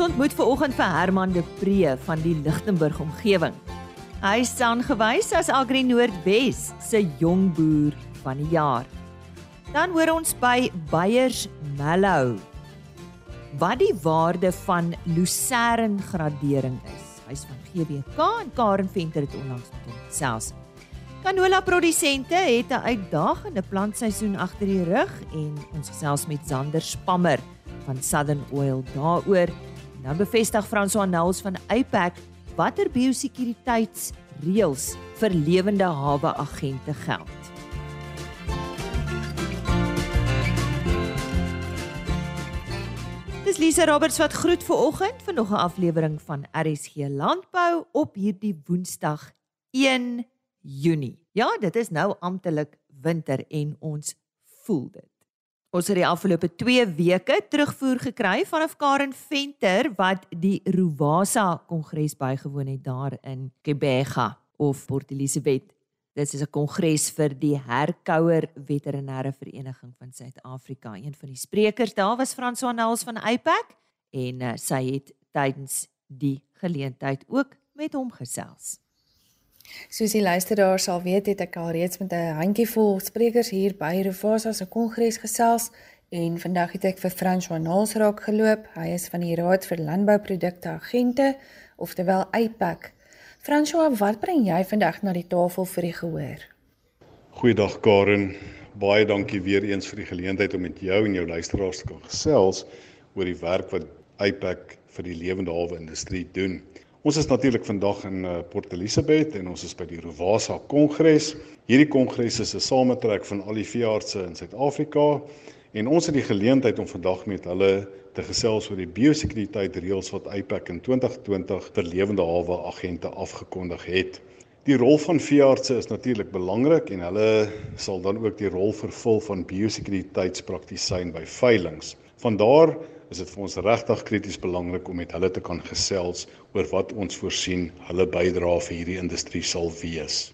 Ons ontmoet ver oggend vir Herman de Pre van die Lichtenburg omgewing. Hy is aangewys as Agri Noordwes se jong boer van die jaar. Dan hoor ons by Beyers Mellow wat die waarde van lucerne gradering is. Hy's van GWK en Karen Venter het onlangs met hom gesels. Canola produsente het 'n uitdagende plantseisoen agter die rug en ons gesels met Zander Spammer van Southern Oil daaroor. Nou bevestig François Nels van Apex watter biosekuriteitsreëls vir lewende hawe agente geld. Dis Lisa Roberts wat groet vir oggend vir nog 'n aflewering van RSG Landbou op hierdie Woensdag 1 Junie. Ja, dit is nou amptelik winter en ons voel dit. Ons het die afgelope 2 weke terugvoer gekry vanaf Karen Venter wat die Rowasa Kongres bygewoon het daar in Kebega of Port Elizabeth. Dit is 'n kongres vir die Herkouer Veterinêre Vereniging van Suid-Afrika. Een van die sprekers daar was François Nels van Apex en uh, sy het tydens die geleentheid ook met hom gesels. Soos die luisteraars sal weet, het ek al reeds met 'n handjievol sprekers hier by Revasa se kongres gesels en vandag het ek vir François Nals raak geloop. Hy is van die Raad vir Landbouprodukte Agente, oftewel APAC. François, wat bring jy vandag na die tafel vir die gehoor? Goeiedag Karen. Baie dankie weer eens vir die geleentheid om met jou en jou luisteraars te kan gesels oor die werk wat APAC vir die lewende hawe industrie doen. Ons is natuurlik vandag in uh, Port Elizabeth en ons is by die Rovasa Kongres. Hierdie kongres is 'n sametrek van al die veeartse in Suid-Afrika en ons het die geleentheid om vandag met hulle te gesels oor die biosekuriteit reëls wat APAC in 2020 vir lewende hawe agente afgekondig het. Die rol van veeartse is natuurlik belangrik en hulle sal dan ook die rol vervul van biosekuriteitspraktisyn by veilinge. Vandaar is dit vir ons regtig krities belangrik om met hulle te kan gesels oor wat ons voorsien hulle bydrae vir hierdie industrie sal wees.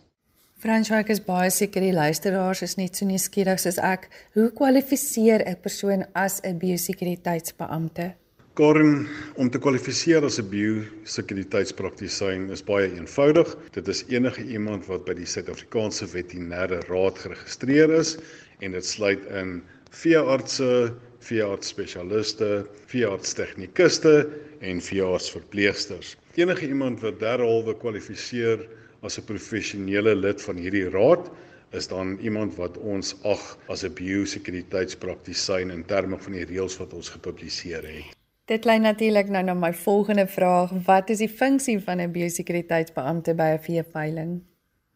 Franswyk is baie seker die luisteraars is net so nuuskierig soos ek. Hoe kwalifiseer 'n persoon as 'n biosekuriteitsbeampte? Karen, om te kwalifiseer as 'n biosekuriteitspraktisyn is baie eenvoudig. Dit is enige iemand wat by die Suid-Afrikaanse Veterinêre Raad geregistreer is en dit sluit in veeartse, veearts spesialiste, veearts tegnikuste en veearts verpleegsters. Enige iemand wat derhalwe kwalifiseer as 'n professionele lid van hierdie raad is dan iemand wat ons ag as 'n biosekuriteitspraktisyn in terme van die reëls wat ons gepubliseer het. Dit lei natuurlik nou na my volgende vraag, wat is die funksie van 'n biosekuriteitsbeampte by 'n veeveiling?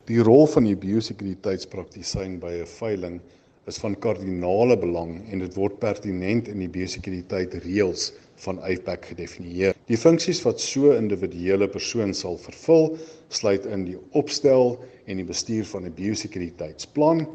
Die rol van die biosekuriteitspraktisyn by 'n veiling is van kardinale belang en dit word pertinent in die biosekuriteit reëls van APAC gedefinieer. Die funksies wat so 'n individuele persoon sal vervul, sluit in die opstel en die bestuur van 'n biosekuriteitsplan.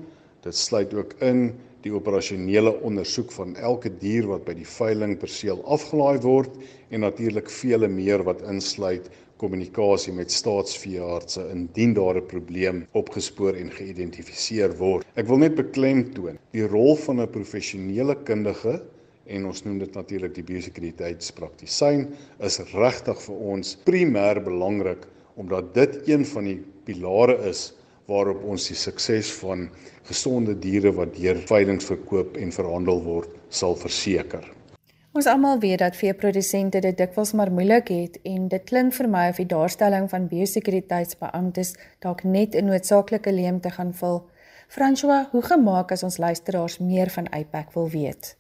Dit sluit ook in die operasionele ondersoek van elke dier wat by die veiling perseel afgelaai word en natuurlik vele meer wat insluit kommunikasie met staatsveeartse indien daar 'n probleem opgespoor en geïdentifiseer word. Ek wil net beklemtoon die rol van 'n professionele kundige en ons noem dit natuurlik die biosekuriteitspraktisyn is regtig vir ons primêr belangrik omdat dit een van die pilare is waarop ons die sukses van gesonde diere wat deur veilinge verkoop en verhandel word sal verseker. Ons almal weet dat veeprodusente dit dikwels maar moeilik het en dit klink vir my of die daarstelling van biosekuriteitsbeamptes dalk net 'n noodsaaklike leemte gaan vul. François, hoe gemaak as ons luisteraars meer van APAC wil weet?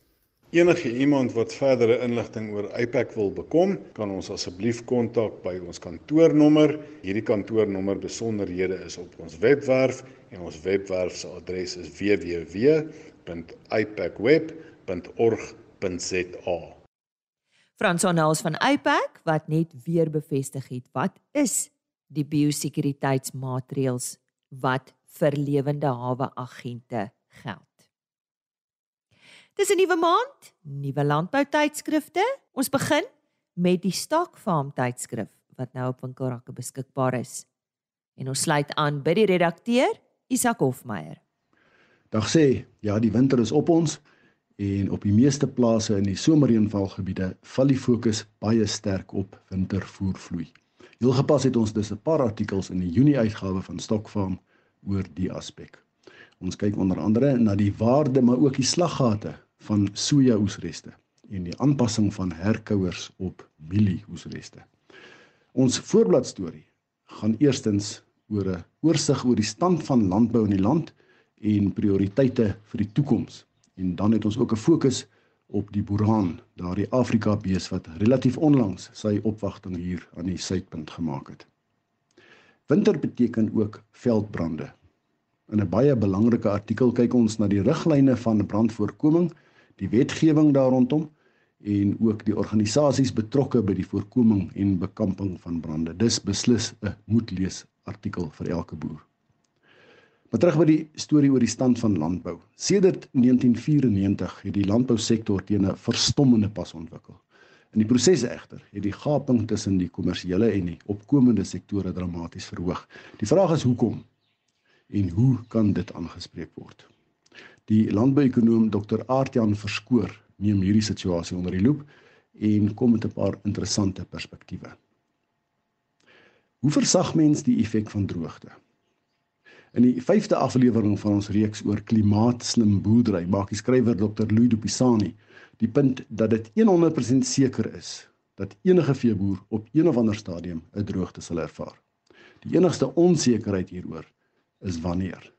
Enige iemand wat verdere inligting oor APAC wil bekom, kan ons asseblief kontak by ons kantoornommer. Hierdie kantoornommer besonderhede is op ons webwerf en ons webwerf se adres is www.apacweb.org www.rsg.co.za. Frans Onels van Apex wat net weer bevestig het wat is die biosekuriteitsmaatreëls wat vir lewende hawe agente geld. Dis 'n nuwe maand, nuwe landbou tydskrifte. Ons begin met die Stock Farm tydskrif wat nou op winkelrakke beskikbaar is. En ons sluit aan by die redakteur Isak Hofmeyer. Dag sê, ja, die winter is op ons en op die meeste plase in die somerreënvalgebiede val die fokus baie sterk op wintervoervloei. Heel gepas het ons dus 'n paar artikels in die Junie uitgawe van Stokfarm oor die aspek. Ons kyk onder andere na die waarde maar ook die slaggate van sojaoesreste en die aanpassing van herkouers op mielieoesreste. Ons voorblad storie gaan eerstens oor 'n oorsig oor die stand van landbou in die land en prioriteite vir die toekoms. En dan het ons ook 'n fokus op die Boeraan, daardie Afrika bees wat relatief onlangs sy opwagting hier aan die suidpunt gemaak het. Winter beteken ook veldbrande. In 'n baie belangrike artikel kyk ons na die riglyne van brandvoorkoming, die wetgewing daar rondom en ook die organisasies betrokke by die voorkoming en bekamping van brande. Dis beslis 'n moedlees artikel vir elke boer. Maar terug by die storie oor die stand van landbou. Sedert 1994 het die landbousektor teen 'n verstommende pas ontwikkel. In die proses egter het die gaping tussen die kommersiële en die opkomende sektore dramaties verhoog. Die vraag is hoekom en hoe kan dit aangespreek word? Die landbouekonoom Dr. Aartjan Verskoor neem hierdie situasie onder die loep en kom met 'n paar interessante perspektiewe. Hoe versag mens die effek van droogte? In die 5de aflewering van ons reeks oor klimaatslim boerdery maak die skrywer Dr. Louis Du Pisani die punt dat dit 100% seker is dat enige veeboer op een of ander stadium 'n droogte sal ervaar. Die enigste onsekerheid hieroor is wanneer.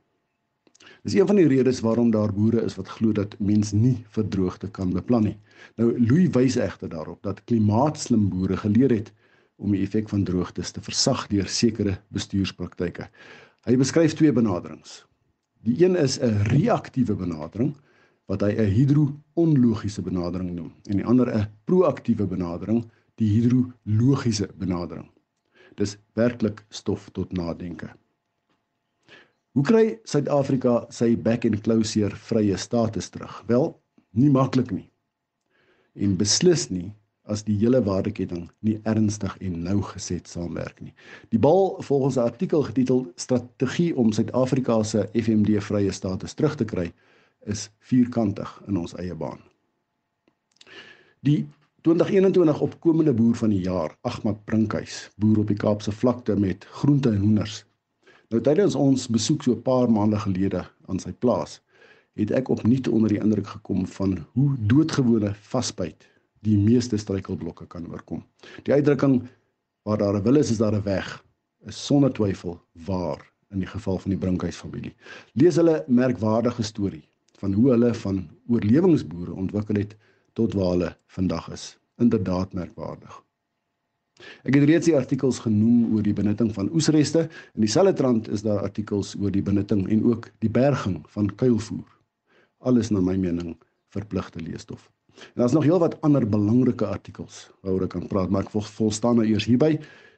Dis een van die redes waarom daar boere is wat glo dat mens nie vir droogte kan beplan nie. Nou Louis wys egter daarop dat klimaatslim boere geleer het om die effek van droogtes te versag deur sekere bestuurspraktyke. Hy beskryf twee benaderings. Die een is 'n reaktiewe benadering wat hy 'n hidro-onlogiese benadering noem en die ander 'n proaktiewe benadering, die hidrologiese benadering. Dis werklik stof tot nadenke. Hoe kry Suid-Afrika sy back and closure vrye status terug? Wel, nie maklik nie. En beslis nie as die hele waardeketting nie ernstig en nou geset saamwerk nie. Die bal volgens 'n artikel getitel Strategie om Suid-Afrika se FMD vrye status terug te kry is vierkantig in ons eie baan. Die 2021 opkomende boer van die jaar, Ahmad Brinkhuis, boer op die Kaapse vlakte met groente en hoenders. Nou tydens ons besoek so 'n paar maande gelede aan sy plaas, het ek opnuut onder die indruk gekom van hoe doodgewone vasbyt die meeste struikelblokke kan oorkom. Die uitdrukking waar daar 'n wil is, is daar 'n weg is sonder twyfel waar in die geval van die Brinkhuis familie. Lees hulle merkwaardige storie van hoe hulle van oorlewingsboere ontwikkel het tot waar hulle vandag is. Inderdaad merkwaardig. Ek het reeds die artikels genoem oor die benutting van oesreste en dieselfde trant is daar artikels oor die benutting en ook die berging van kuilvoer. Alles na my mening verpligte leesstof. En daar's nog heelwat ander belangrike artikels waaroor ek kan praat, maar ek vol, volstaan nou eers hierby.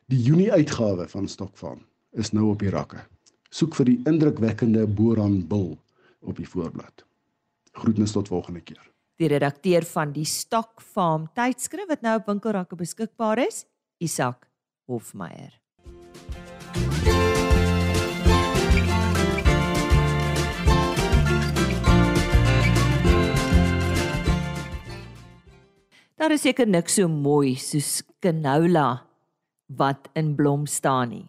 Die Junie uitgawe van Stokfarm is nou op die rakke. Soek vir die indrukwekkende Boran Bil op die voorblad. Groetnis tot volgende keer. Die redakteur van die Stokfarm tydskrif wat nou op winkelrakke beskikbaar is, Isak Hofmeyer. Daar is seker niks so mooi soos canola wat in blom staan nie.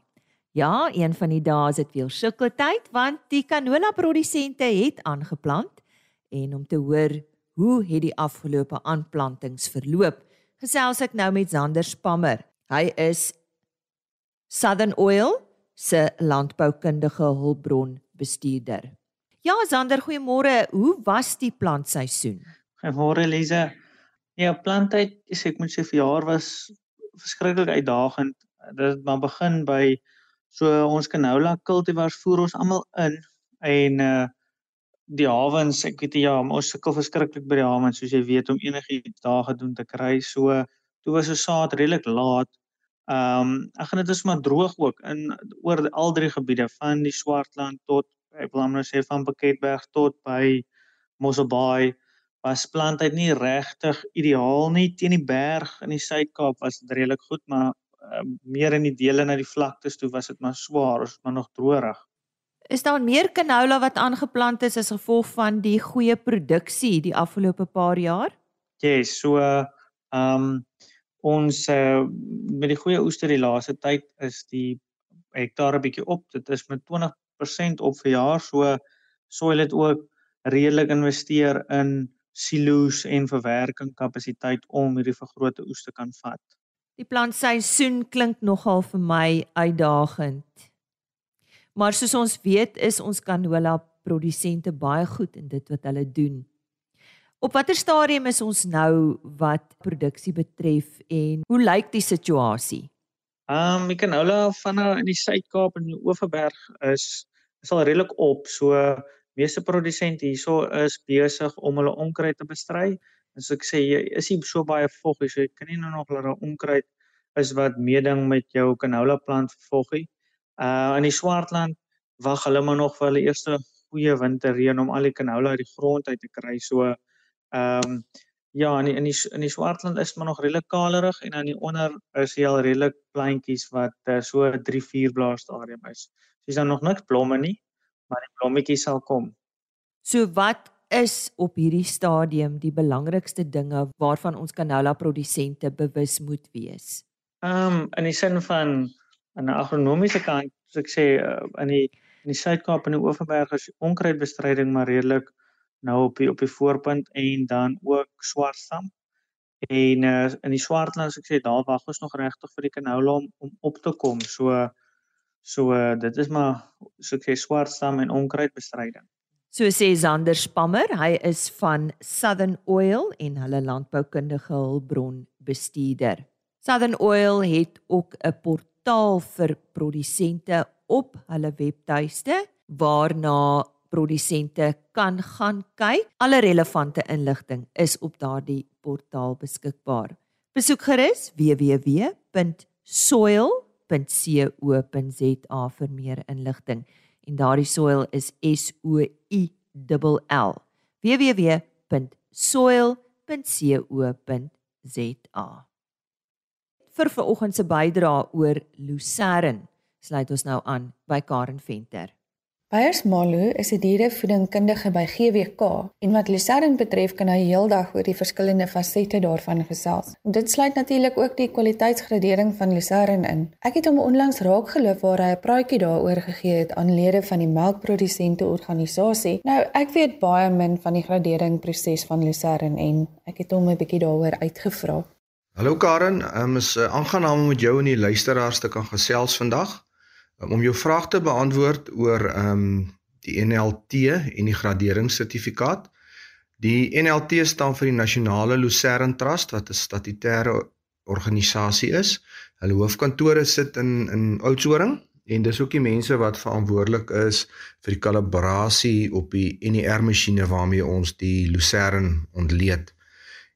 Ja, een van die dae is dit weer sukkeltyd want die canola produsente het aangeplant en om te hoor hoe het die afgelope aanplantings verloop, gesels ek nou met Zander Spammer. Hy is Southern Oil se landboukundige hulpbron bestuurder. Ja, Zander, goeiemôre. Hoe was die plantseisoen? Goeiemôre Lize. Ja, planttyd, ek moet sê vir jaar was verskriklik uitdagend. Dit het maar begin by so ons canola cultivars voer ons almal in en uh die hawens, ek weet ja, ons sukkel verskriklik by die hawens soos jy weet om enigiets daar gedoen te kry. So toe was ons saad redelik laat. Ehm um, ek gaan dit is maar droog ook in oor al drie gebiede van die Swartland tot ek wil nou sê van Pakketberg tot by Mosselbaai was plantheid nie regtig ideaal nie teen die berg in die Suid-Kaap was dit redelik goed maar uh, meer in die dele na die vlaktes toe was dit maar swaar ons maar nog droog. Is daar meer canola wat aangeplant is as gevolg van die goeie produksie die afgelope paar jaar? Ja, yes, so ehm um, ons uh, met die goeie oester die laaste tyd is die hektare bietjie op. Dit is met 20% op vir jaar. So soil het ook redelik investeer in silo's en verwerking kapasiteit om hierdie vergrote oes te kan vat. Die plantseisoen klink nogal vir my uitdagend. Maar soos ons weet, is ons canola produsente baie goed in dit wat hulle doen. Op watter stadium is ons nou wat produksie betref en hoe lyk die situasie? Ehm um, canola van nou in die Suid-Kaap en die Oeverberg is is al redelik op. So meeste produsente hierso is besig om hulle onkruid te bestry. En so ek sê jy is nie so baie voggie, so jy kan nie nou nog hulle onkruid is wat meeding met jou canola plant voggie. Uh in die Swartland wag hulle maar nog vir hulle eerste goeie winterreën om al die canola uit die grond uit te kry. So ehm um, ja, in die, in die in die Swartland is maar nog redelik kalerig en aan die onder is hy al redelik pleintjies wat uh, so 3 4 blaar stadium is. Dis dan nog niks blomme nie, maar die blommetjies sal kom. So wat is op hierdie stadium die belangrikste dinge waarvan ons canola produsente bewus moet wees? Ehm um, in die sin van aan 'n agronomiese kant, soos ek sê uh, in die in die Suid-Kaap en die Oeverberg is onkruidbestryding maar redelik nou op die op die voorpunt en dan ook swartstam. En uh, in die swartland, soos ek sê, daar wag ons nog regtig vir die canola om om op te kom. So So uh, dit is maar so ek sê swartstam en onkruidbestryding. So sê Zander Spammer, hy is van Southern Oil en hulle landboukundige hulpbron bestuurder. Southern Oil het ook 'n portaal vir produsente op hulle webtuiste waarna produsente kan gaan kyk. Alle relevante inligting is op daardie portaal beskikbaar. Besoek gerus www.soil www.soil.co.za vir meer inligting. En daardie soil is S O I L L. www.soil.co.za. Vir vanoggend se bydrae oor Lucerne sluit ons nou aan by Karen Venter. Beyers Malu is 'n dierevoedingkundige by GWK en wat lucerne betref kan hy heeldag oor die verskillende fasette daarvan gesels. Dit sluit natuurlik ook die kwaliteitsgradering van lucerne in. Ek het hom onlangs raak geloop waar hy 'n praatjie daaroor gegee het aan lede van die melkprodusente organisasie. Nou, ek weet baie min van die graderingproses van lucerne en ek het hom 'n bietjie daaroor uitgevra. Hallo Karen, um, is uh, aangenaam om met jou en die luisteraars te kan gesels vandag. Um, om jou vraag te beantwoord oor ehm um, die NLT en die graderingssertifikaat. Die NLT staan vir die Nasionale Lucerne Trust wat 'n statutêre organisasie is. Hulle hoofkantore sit in in Oudtshoorn en dis ook die mense wat verantwoordelik is vir die kalibrasie op die NER masjiene waarmee ons die Lucerne ontleed.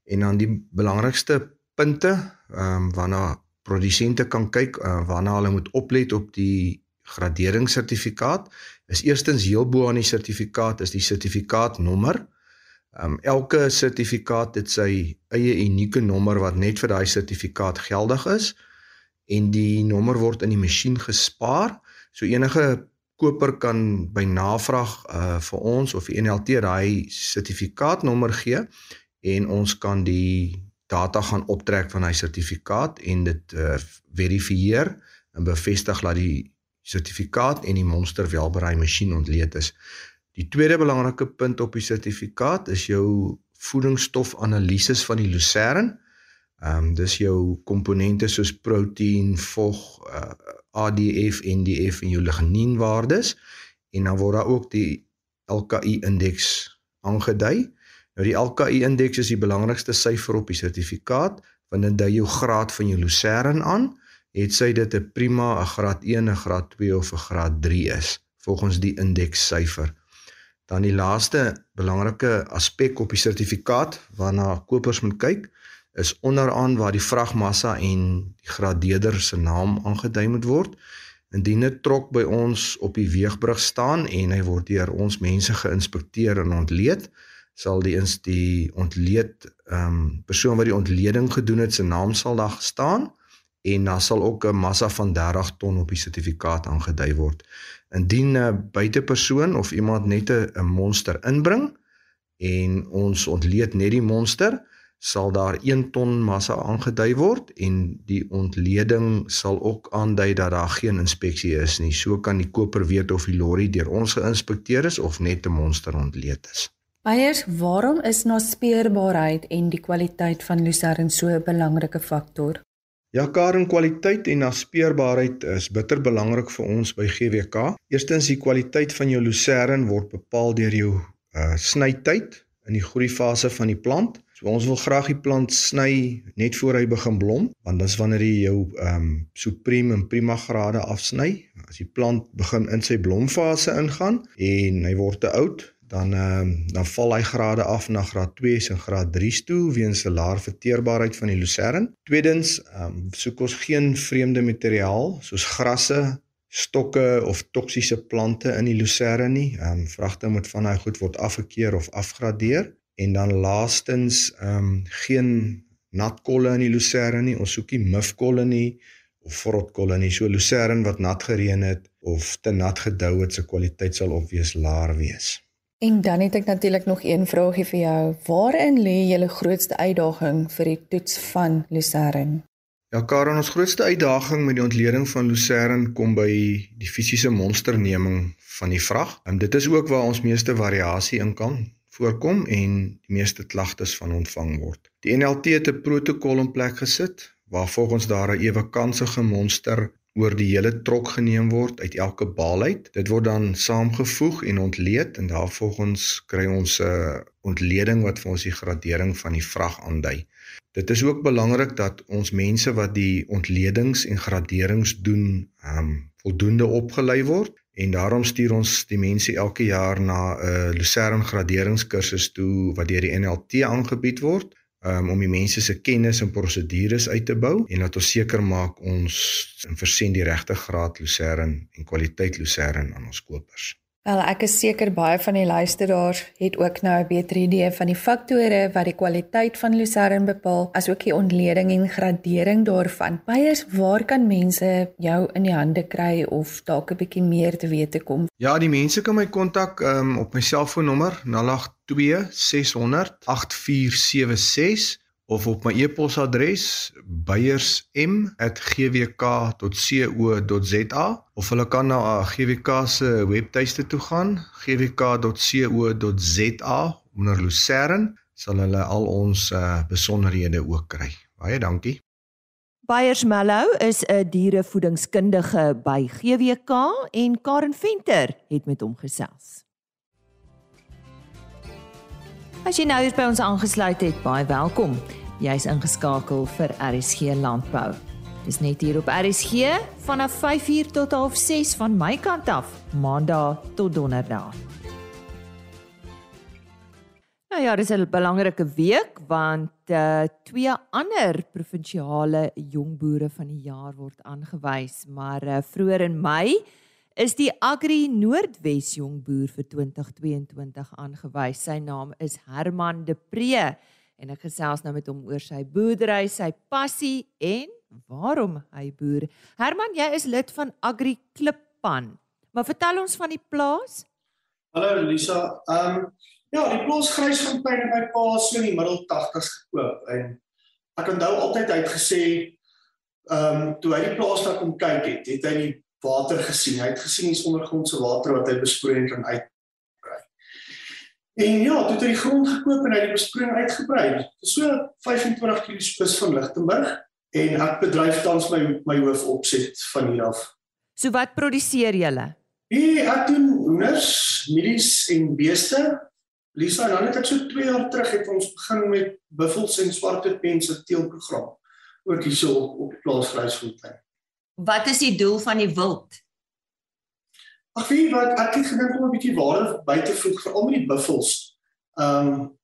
En dan die belangrikste punte ehm um, waarna produsente kan kyk uh, waarna hulle moet oplet op die graderingssertifikaat. Is eerstens heel bo aan die sertifikaat is die sertifikaatnommer. Um elke sertifikaat het sy eie unieke nommer wat net vir daai sertifikaat geldig is en die nommer word in die masjien gespaar. So enige koper kan by navraag uh vir ons of die NLT daai sertifikaatnommer gee en ons kan die data gaan optrek van hy sertifikaat en dit uh, verifieer en bevestig dat die sertifikaat en die monster welberaai masjien ontleed is. Die tweede belangrike punt op die sertifikaat is jou voedingsstofanalises van die lucerne. Ehm um, dis jou komponente soos proteïen, vog, uh, ADF, NDF en jou ligneenwaardes en dan word daar ook die LKI indeks aangedui. Nou die LKI indeks is die belangrikste syfer op die sertifikaat want dit dui jou graad van jou lucerne aan, het sy dit 'n prima, 'n graad 1, 'n graad 2 of 'n graad 3 is volgens die indeks syfer. Dan die laaste belangrike aspek op die sertifikaat waarna kopers moet kyk, is onderaan waar die vragmassa en die gradeerder se naam aangedui moet word. Indien dit trok by ons op die weegbrug staan en hy word deur ons mense geïnspekteer en ontleed, sal die ins die ontleed ehm um, persoon wat die ontleding gedoen het se naam sal daar staan en daar sal ook 'n massa van 30 ton op die sertifikaat aangedui word. Indien 'n buitepersoon of iemand net 'n monster inbring en ons ontleed net die monster, sal daar 1 ton massa aangedui word en die ontleding sal ook aandui dat daar geen inspeksie is nie. So kan die koper weet of die lorry deur ons geïnspekteer is of net 'n monster ontleed is. Beiers, waarom is naspeurbaarheid en die kwaliteit van lucerne so 'n belangrike faktor? Ja, karen kwaliteit en naspeurbaarheid is bitter belangrik vir ons by GWK. Eerstens die kwaliteit van jou lucerne word bepaal deur jou uh snytyd in die groeifase van die plant. So ons wil graag die plant sny net voor hy begin blom, want dis wanneer jy jou ehm um, supreme en prima grade afsny. As die plant begin in sy blomfase ingaan en hy word te oud, dan ehm um, dan val hy grade af na graad 2 en graad 3 toe weens 'n laer verteerbaarheid van die lucerne. Tweedens, ehm um, soek ons geen vreemde materiaal soos grasse, stokke of toksiese plante in die lucerne nie. Ehm um, vragte moet van daai goed word afgekeer of afgradeer en dan laastens ehm um, geen natkolle in die lucerne nie. Ons soek nie mufkolle nie of vrotkolle nie. So lucerne wat nat gereën het of te nat gedou het, se kwaliteit sal obvious laer wees. En dan het ek natuurlik nog een vraagie vir jou. Waarin lê julle grootste uitdaging vir die toets van Lucerne? Ja, Karen, ons grootste uitdaging met die ontleding van Lucerne kom by die fisiese monsterneming van die vrag. En dit is ook waar ons meeste variasie in kan voorkom en die meeste klagtes van ontvang word. Die NLT het 'n protokol in plek gesit waar volgens daar 'n ewe kansige monster oor die hele trok geneem word uit elke baal uit. Dit word dan saamgevoeg en ontleed en daarvolgens kry ons 'n uh, ontleding wat vir ons die gradering van die vrag aandui. Dit is ook belangrik dat ons mense wat die ontledings en graderings doen, ehm um, voldoende opgelei word en daarom stuur ons die mense elke jaar na 'n uh, Lucerne graderingskursus toe wat deur die NLT aangebied word um, om die mense se kennis en prosedures uit te bou en laat ons seker maak ons versend die regte graad lucerne en kwaliteit lucerne aan ons kopers. Wel, ek is seker baie van die luisteraars het ook nou 'n beter idee van die faktore wat die kwaliteit van lucerne bepaal, asook die ontleding en gradering daarvan. Beiers, waar kan mense jou in die hande kry of dalk 'n bietjie meer te weet te kom? Ja, die mense kan my kontak um, op my selfoonnommer 08 0826008476 of op my e-posadres beyersm@gwk.co.za of hulle kan na GWK se webtuiste toe gaan gwk.co.za onder Lucerne sal hulle al ons uh, besonderhede ook kry. Baie dankie. Beyers Mellow is 'n dierevoedingskundige by GWK en Karen Venter het met hom gesels. As jy nou hier by ons aangesluit het, baie welkom. Jy's ingeskakel vir RSG Landbou. Dis net hier op RSG vanaf 5uur tot 6 van my kant af, Maandag tot Donderdag. Nou ja, dis 'n belangrike week want uh twee ander provinsiale jongboere van die jaar word aangewys, maar uh vroeër in Mei is die Agri Noordwes jongboer vir 2022 aangewys. Sy naam is Herman De Pre en ek gesels nou met hom oor sy boerdery, sy passie en waarom hy boer. Herman, jy is lid van Agri Klippan. Maar vertel ons van die plaas. Hallo Lisa. Ehm um, ja, die plaas Grysfontein het my pa so in die middel 80s gekoop en ek onthou altyd hy het gesê ehm um, toe hy die plaas daar kom kyk het, het hy die water gesien. Hy het gesien die ondergrondse water wat hy besproei kan uitbrei. En ja, toe het hy die grond gekoop en hy die besproeiing uitgebrei. So 25 km spes van Lichtenburg en ek bedryf tans my my hoofopset van hier af. So wat produseer julle? Ek doen hoenders, mielies en beeste. Lisa, dan het ek so 2 jaar terug het ons begin met buffels en swartpens teelprogram. Ook hierso op plaas Vryheidsfontein. Wat is die doel van die wild? Ag wie wat ek het gedink om 'n bietjie waarde by te voeg vir al die buffels. Ehm um,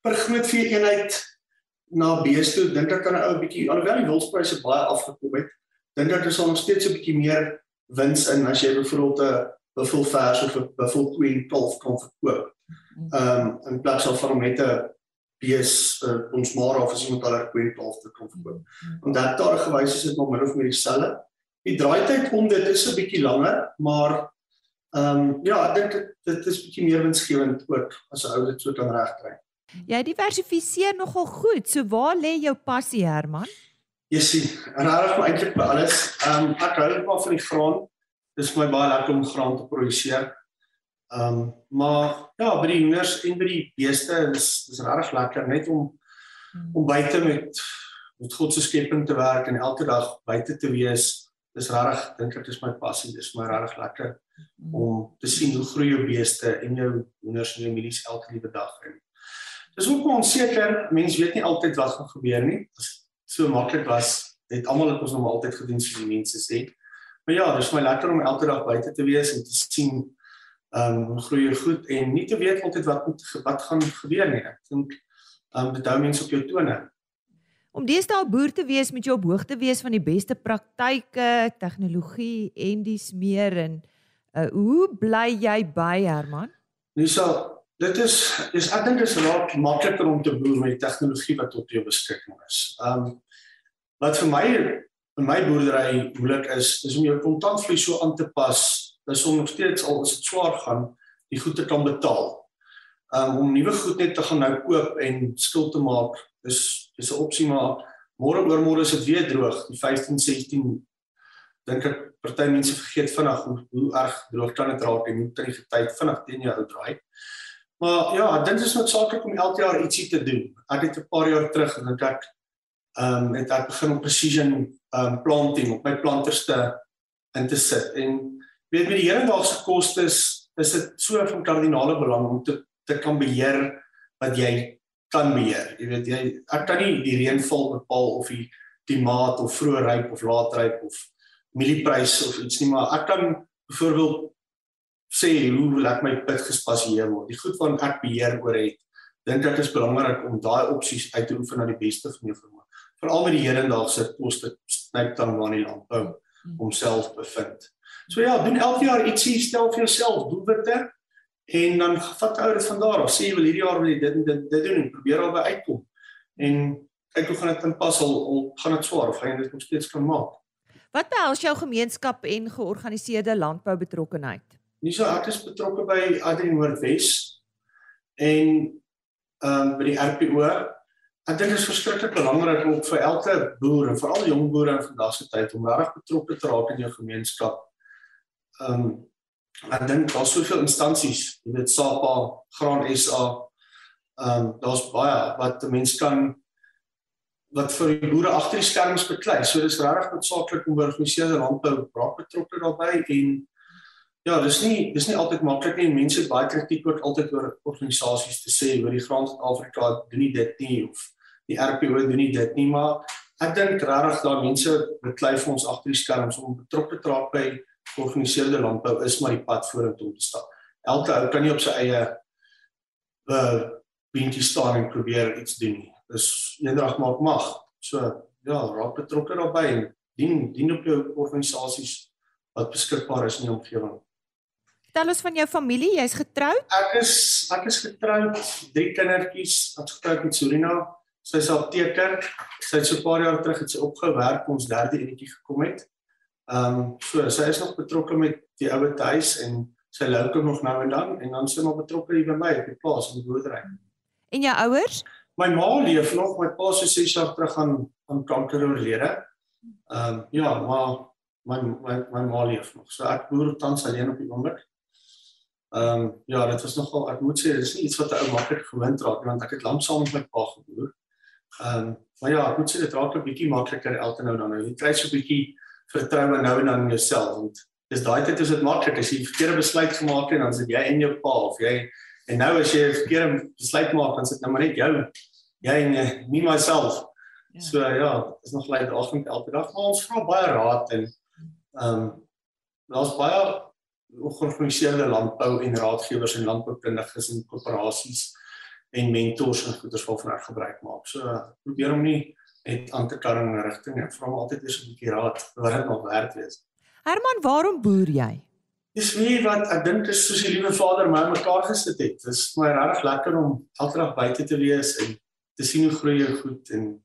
per groot vee eenheid na beeste dink ek kan 'n ou bietjie alhoewel die wildpryse baie afgekom het, dink ek daar sal nog steeds 'n bietjie meer wins in as jy byvoorbeeld 'n buffel vers of 'n buffel queen kalf kan verkoop. Ehm um, in plaas van net 'n bees uh, ons maar of as iemand hulle kwent of te kom verkoop. En dat daar gewys is dit maar min of meer dieselfde. Die draaityd om dit is 'n bietjie langer, maar ehm um, ja, ek dink dit, dit is bietjie meer winsgewend ook as 'n ou dit so kan regkry. Jy diversifiseer nogal goed. So waar lê jou passie, Herman? Jy sien, regtig maar eintlik by alles. Ehm um, ek hou net maar van die graan. Dis my baie lekker om graan te produseer. Ehm um, maar ja, by die hoenders en by die beeste is dis regtig lekker net om om buite met met God se skepping te werk en elke dag buite te wees. Dis regtig dink ek dis my passie. Dis my regtig lekker hmm. om te sien hoe groei jou beeste en jou hoenders en jou mielies elke liewe dag en Dis ook onseker. Mense weet nie altyd wat gaan gebeur nie. As so maklik was, het almal dit ons nog altyd gedoen soos die mense sê. Maar ja, dis my lekker om elke dag buite te wees en te sien ehm um, groei goed en nie te weet altyd wat moet wat gaan gebeur nie. Ek dink ehm um, dit hou mense op jou tone. Om deesdae boer te wees met jou op hoogte wees van die beste praktyke, tegnologie en dis meer en uh, hoe bly jy by Herman? Lisa, dit is is ek dink dit is raak makliker om te boer met die tegnologie wat op jou beskikking is. Ehm um, wat vir my in my boerdery moeilik is, is om jou kontantvloei so aan te pas is om nog steeds al is dit swaar gaan die goed te kan betaal. Um om nuwe goed net te gaan nou koop en skuld te maak is is 'n opsie maar môre oor môre is dit weer droog die 15 16 dink ek party mense vergeet vinnig hoe, hoe erg droog kan dit raak en hoe tyd tyd vinnig teen jou ou draai. Maar ja, dit is noodsaaklik om elke jaar ietsie te doen. Ek het 'n paar jaar terug dink ek um het ek begin om precision um planting op my planters te in te sit en weet met die hedendaagse kostes is dit so van kardinale belang om te te kan beheer wat jy kan beheer. Jy weet jy ek kan nie die reënval bepaal of die klimaat of vroeë ryp of laat ryp of mieliepryse of iets nie, maar ek kan byvoorbeeld sê hoe ek my pit gespasieer word. Die goed wat ek beheer oor het, dink ek is belangrik om daai opsies uit te oefen na die beste van jou vermoë. Veral met die hedendaagse koste snyp dan maar nie landbou homself bevind. So ja, doen elke jaar ietsie, stel vir jouself doelwitte en dan vat ou dit van daar af. Sê jy wil hierdie jaar wil jy dit dit dit doen en probeer albei uitkom. En kyk hoe gaan dit inpas al, al gaan dit swaar of gaan jy dit nog steeds kan maak. Wat behels jou gemeenskap en georganiseerde landbou betrokkenheid? Nie so ek is betrokke by Adri Noordwes en ehm um, by die RPO. Ek dink dit is verskriklik belangrik om vir elke boer en veral jong boere in vandag se tyd om reg betrokke te raak in jou gemeenskap ehm um, ek dink daar's soveel instansies, jy weet SAPA, Graan SA, ehm um, daar's baie wat mense kan wat vir die boere agter die skerms beklei. So dis regtig noodsaaklik om georganiseerde landbou braak betrokke daarbey en ja, dis nie dis nie altyd maklik nie. Mense baie kritiek ook altyd oor organisasies te sê oor die Graan Suid-Afrika doen nie dit nie of die RPO doen nie dit nie, maar ek dink regtig daar mense beklei vir ons agter die skerms om betrokke te raak by georganiseerde landbou is maar die pad vorentoe om te stap. Elke ou kan nie op sy eie uh beentjie staan en probeer iets doen nie. Dis eendrag maak mag. So ja, raak betrokke daarbey en dien dien op jou organisasies wat beskikbaar is in die omgewing. Vertel ons van jou familie, jy's getroud? Ek is ek is getroud, drie kindertjies, ek is getroud met Surina. Sy is apteker. Sy het so 'n paar jaar terug het sy opgewerk ons derde enetjie gekom het. Ehm um, so sy is nog betrokke met die ouer huis en sy loop nog nou en dan en dan sy nog betrokke hier by my op die plaas in die boerdery. En jou ouers? My ma leef nog, my pa se 6 jaar terug aan aan kanker oorlede. Ehm um, ja, maar my my my ma leef nog. So ek boer tans alleen op die oomblik. Ehm um, ja, dit was nogal ek moet sê dis nie iets wat 'n ou maklik gewind raak want ek het lank saam met my pa geboer. Ehm um, maar ja, ek moet sê dit raak 'n bietjie makliker elke nou dan. Jy kry so 'n bietjie vertroue nou en dan in jouself want dis daai tyd is dit maklik. As jy 'n verkeerde besluit gemaak het dan sit jy in jou pa of jy en nou as jy 'n verkeerde besluit maak dan sit nou maar net jou. Jy en me myself. Ja. so ja is nog lei dagend elke dag maar ons vra baie raad en ehm um, daar's baie georganiseerde landbou en raadgewers en landboukundiges en koöperasies en mentors en goeders waarvan ek gebruik maak. So probeer om nie net aan te kar in 'n rigting en vra my altyd eers 'n bietjie raad wat dit nog werd wees. Herman, waarom boer jy? Dis nie wat ek dink is soos die liewe Vader my mekaar gesit het. Dis my regtig lekker om elke dag buite te wees en te sien hoe groei jou goed en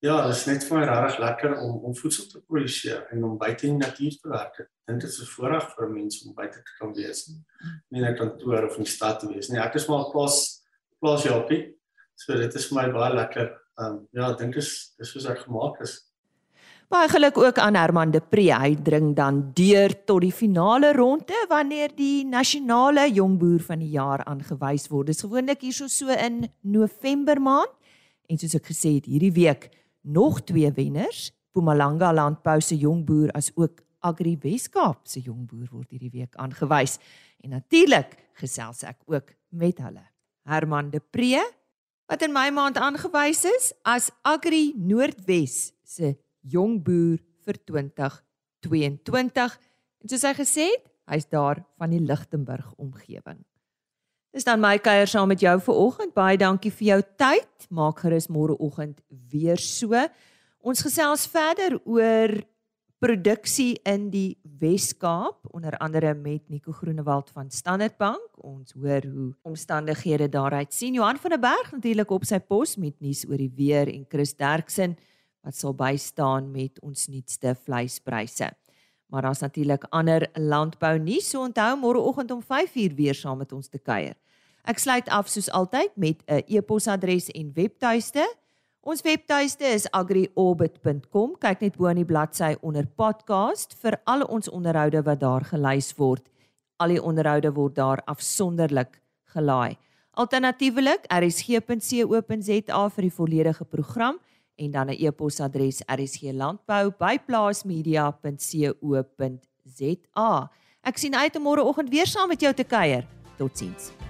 ja, dit is net vir my regtig lekker om om voedsel te produseer en om buite in die natuur te werk. Ek dink dit is 'n voorreg vir 'n mens om buite te kan wees. Nie net kantoor of in die stad te wees nie. Ek is maar plaas plaas Japie. So dit is vir my baie lekker. Ehm um, ja, ek dink dit is dis soos ek gemaak is. Baie geluk ook aan Herman de Pre. Hy dring dan deur tot die finale ronde wanneer die nasionale jongboer van die jaar aangewys word. Dis gewoonlik hierso so in November maand. En soos ek gesê het, hierdie week nog twee wenners, Mpumalanga Landbou se jongboer as ook Agri Weskaap se jongboer word hierdie week aangewys. En natuurlik gesels ek ook met hulle. Herman de Pre wat in my maand aangewys is as Agri Noordwes se jongboer vir 2022. En soos hy gesê het, hy's daar van die Lichtenburg omgewing. Dis dan my kuier saam met jou vir oggend. Baie dankie vir jou tyd. Maak gerus môreoggend weer so. Ons gesels verder oor produksie in die Wes-Kaap, onder andere met Nico Groenewald van Standard Bank. Ons hoor hoe omstandighede daaruit sien. Johan van der Berg natuurlik op sy pos met nuus oor die weer en Chris Derksen wat sal bystaan met ons nuutste vleispryse. Maar daar's natuurlik ander landbou nuus. So onthou môreoggend om 5uur weer saam met ons te kuier. Ek sluit af soos altyd met 'n e-posadres en webtuiste. Ons webtuiste is agriorbit.com. Kyk net bo aan die bladsy onder podcast vir al ons onderhoude wat daar gelys word. Al die onderhoude word daar afsonderlik gelaai. Alternatiefelik rsg.co.za vir die volledige program en dan 'n e-posadres rsglandbou@plaasmedia.co.za. Ek sien uit om môreoggend weer saam met jou te kuier. Totsiens.